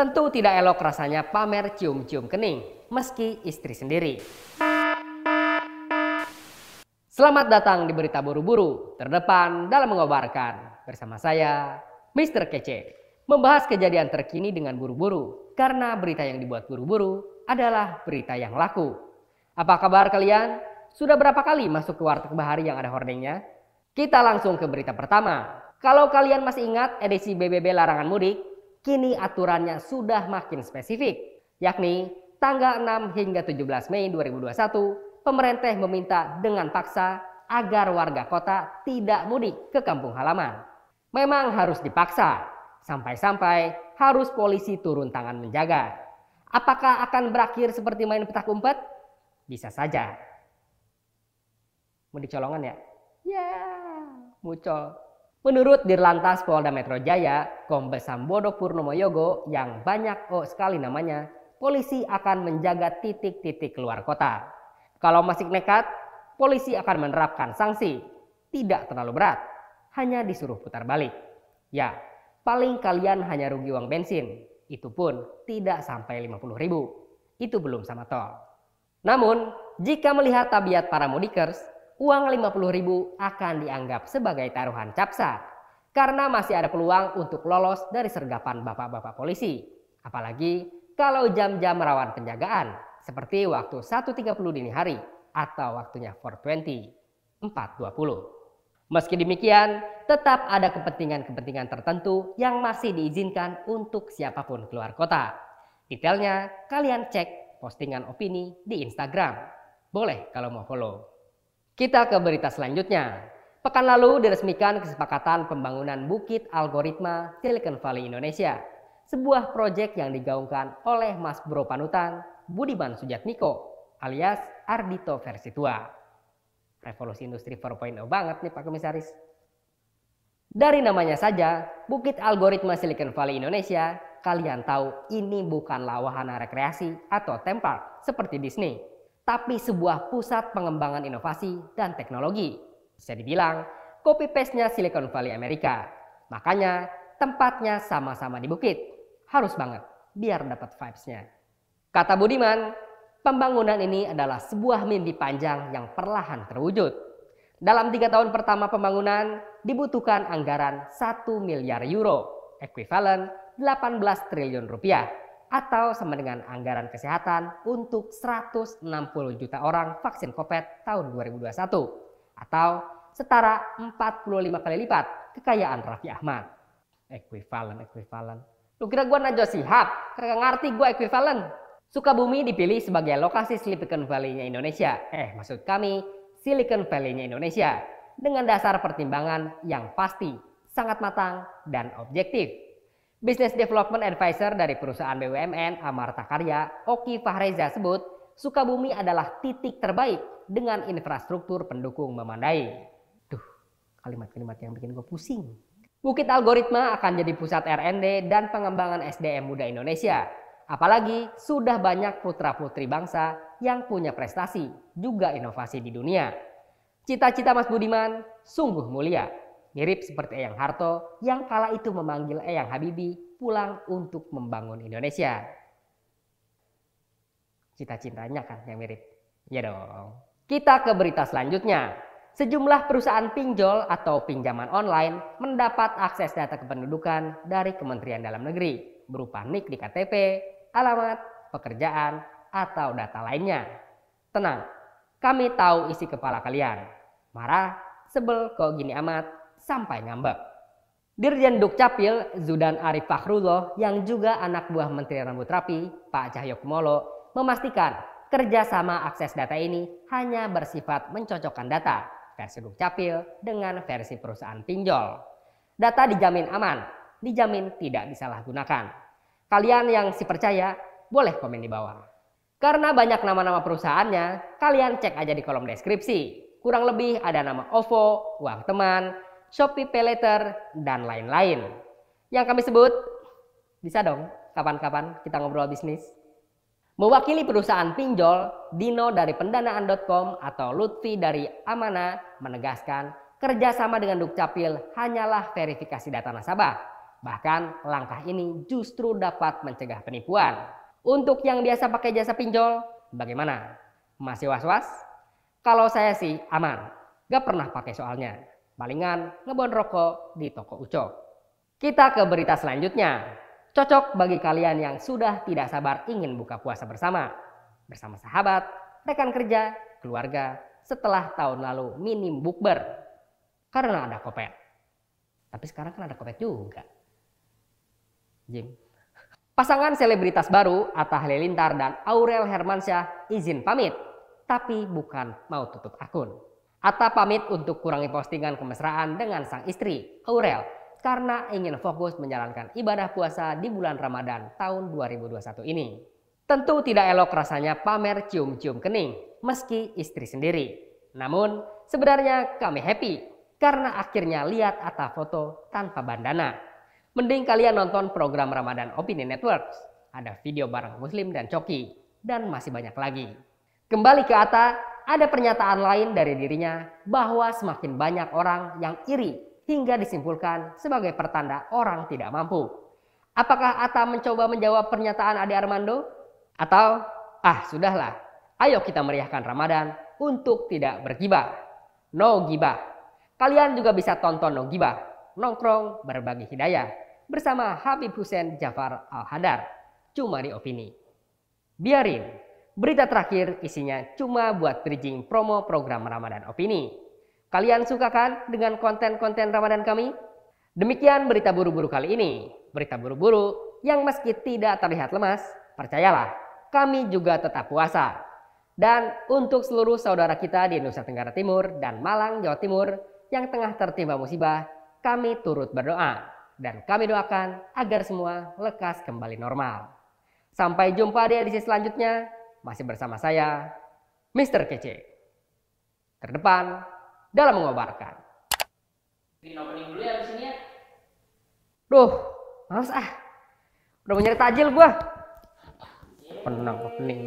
Tentu tidak elok rasanya pamer cium-cium kening, meski istri sendiri. Selamat datang di Berita Buru-Buru, terdepan dalam mengobarkan. Bersama saya, Mr. Kece. Membahas kejadian terkini dengan buru-buru, karena berita yang dibuat buru-buru adalah berita yang laku. Apa kabar kalian? Sudah berapa kali masuk ke warteg bahari yang ada hordingnya? Kita langsung ke berita pertama. Kalau kalian masih ingat edisi BBB larangan mudik, kini aturannya sudah makin spesifik, yakni tanggal 6 hingga 17 Mei 2021, pemerintah meminta dengan paksa agar warga kota tidak mudik ke kampung halaman. Memang harus dipaksa, sampai-sampai harus polisi turun tangan menjaga. Apakah akan berakhir seperti main petak umpet? Bisa saja. Mau dicolongan ya? Ya, muncul. Menurut Dirlantas Polda Metro Jaya, Kombes Sambodo Purnomo Yogo yang banyak oh sekali namanya, polisi akan menjaga titik-titik keluar kota. Kalau masih nekat, polisi akan menerapkan sanksi. Tidak terlalu berat, hanya disuruh putar balik. Ya, paling kalian hanya rugi uang bensin. Itu pun tidak sampai 50 ribu. Itu belum sama tol. Namun, jika melihat tabiat para mudikers, uang 50 ribu akan dianggap sebagai taruhan capsa karena masih ada peluang untuk lolos dari sergapan bapak-bapak polisi. Apalagi kalau jam-jam rawan penjagaan seperti waktu 1.30 dini hari atau waktunya 420, 420. Meski demikian, tetap ada kepentingan-kepentingan tertentu yang masih diizinkan untuk siapa pun keluar kota. Detailnya kalian cek postingan opini di Instagram. Boleh kalau mau follow. Kita ke berita selanjutnya. Pekan lalu diresmikan kesepakatan pembangunan Bukit Algoritma Silicon Valley Indonesia. Sebuah proyek yang digaungkan oleh Mas Bro Panutan Budiman Sujatmiko alias Ardito versi tua. Revolusi industri 4.0 banget nih Pak Komisaris. Dari namanya saja, Bukit Algoritma Silicon Valley Indonesia, kalian tahu ini bukanlah wahana rekreasi atau tempat seperti Disney tapi sebuah pusat pengembangan inovasi dan teknologi. Bisa dibilang copy paste-nya Silicon Valley Amerika. Makanya tempatnya sama-sama di bukit. Harus banget biar dapat vibes-nya. Kata Budiman, pembangunan ini adalah sebuah mimpi panjang yang perlahan terwujud. Dalam tiga tahun pertama pembangunan dibutuhkan anggaran 1 miliar euro, ekuivalen 18 triliun rupiah atau sama dengan anggaran kesehatan untuk 160 juta orang vaksin COVID tahun 2021 atau setara 45 kali lipat kekayaan Raffi Ahmad. Equivalent, equivalent. Lu kira gua Najwa Sihab? Kagak ngerti gua equivalent. Sukabumi dipilih sebagai lokasi Silicon Valley-nya Indonesia. Eh, maksud kami Silicon Valley-nya Indonesia dengan dasar pertimbangan yang pasti, sangat matang dan objektif. Business Development Advisor dari perusahaan BUMN Amarta Karya, Oki Fahreza sebut, Sukabumi adalah titik terbaik dengan infrastruktur pendukung memadai. Duh, kalimat-kalimat yang bikin gue pusing. Bukit Algoritma akan jadi pusat R&D dan pengembangan SDM muda Indonesia. Apalagi sudah banyak putra-putri bangsa yang punya prestasi, juga inovasi di dunia. Cita-cita Mas Budiman sungguh mulia Mirip seperti Eyang Harto yang kala itu memanggil Eyang Habibie pulang untuk membangun Indonesia. Cita-citanya kan yang mirip. Ya dong. Kita ke berita selanjutnya. Sejumlah perusahaan pinjol atau pinjaman online mendapat akses data kependudukan dari Kementerian Dalam Negeri berupa NIK di KTP, alamat, pekerjaan, atau data lainnya. Tenang, kami tahu isi kepala kalian. Marah, sebel kok gini amat, sampai ngambek. Dirjen Dukcapil Zudan Arif Fakhrullah yang juga anak buah Menteri Rambut Rapi Pak Cahyo Kumolo memastikan kerjasama akses data ini hanya bersifat mencocokkan data versi Dukcapil dengan versi perusahaan pinjol. Data dijamin aman, dijamin tidak disalahgunakan. Kalian yang si percaya boleh komen di bawah. Karena banyak nama-nama perusahaannya, kalian cek aja di kolom deskripsi. Kurang lebih ada nama OVO, Uang Teman, Shopee Paylater, dan lain-lain. Yang kami sebut, bisa dong kapan-kapan kita ngobrol bisnis. Mewakili perusahaan pinjol, Dino dari pendanaan.com atau Lutfi dari Amana menegaskan kerjasama dengan Dukcapil hanyalah verifikasi data nasabah, Bahkan langkah ini justru dapat mencegah penipuan. Untuk yang biasa pakai jasa pinjol, bagaimana? Masih was-was? Kalau saya sih aman, gak pernah pakai soalnya. Palingan ngebon rokok di toko ucok. Kita ke berita selanjutnya. Cocok bagi kalian yang sudah tidak sabar ingin buka puasa bersama. Bersama sahabat, rekan kerja, keluarga, setelah tahun lalu minim bukber. Karena ada kopet. Tapi sekarang kan ada kopet juga. Jim. Pasangan selebritas baru Atta Halilintar dan Aurel Hermansyah izin pamit, tapi bukan mau tutup akun. Atta pamit untuk kurangi postingan kemesraan dengan sang istri, Aurel, karena ingin fokus menjalankan ibadah puasa di bulan Ramadan tahun 2021 ini. Tentu tidak elok rasanya pamer cium-cium kening, meski istri sendiri. Namun, sebenarnya kami happy karena akhirnya lihat Atta foto tanpa bandana. Mending kalian nonton program Ramadan Opini Networks. Ada video bareng Muslim dan Coki. Dan masih banyak lagi. Kembali ke Atta, ada pernyataan lain dari dirinya bahwa semakin banyak orang yang iri hingga disimpulkan sebagai pertanda orang tidak mampu. Apakah Atta mencoba menjawab pernyataan Ade Armando? Atau, ah sudahlah, ayo kita meriahkan Ramadan untuk tidak bergibah. No gibah. Kalian juga bisa tonton No Gibah nongkrong berbagi hidayah bersama Habib Hussein Jafar Al-Hadar. Cuma di opini. Biarin, berita terakhir isinya cuma buat bridging promo program Ramadan Opini. Kalian suka kan dengan konten-konten Ramadan kami? Demikian berita buru-buru kali ini. Berita buru-buru yang meski tidak terlihat lemas, percayalah, kami juga tetap puasa. Dan untuk seluruh saudara kita di Nusa Tenggara Timur dan Malang, Jawa Timur yang tengah tertimpa musibah, kami turut berdoa dan kami doakan agar semua lekas kembali normal. Sampai jumpa di edisi selanjutnya, masih bersama saya, Mr. Kece. Terdepan dalam mengobarkan. Bikin opening dulu ya abis ini ya. Duh, males ah. Udah mau nyari tajil gua. Penang opening.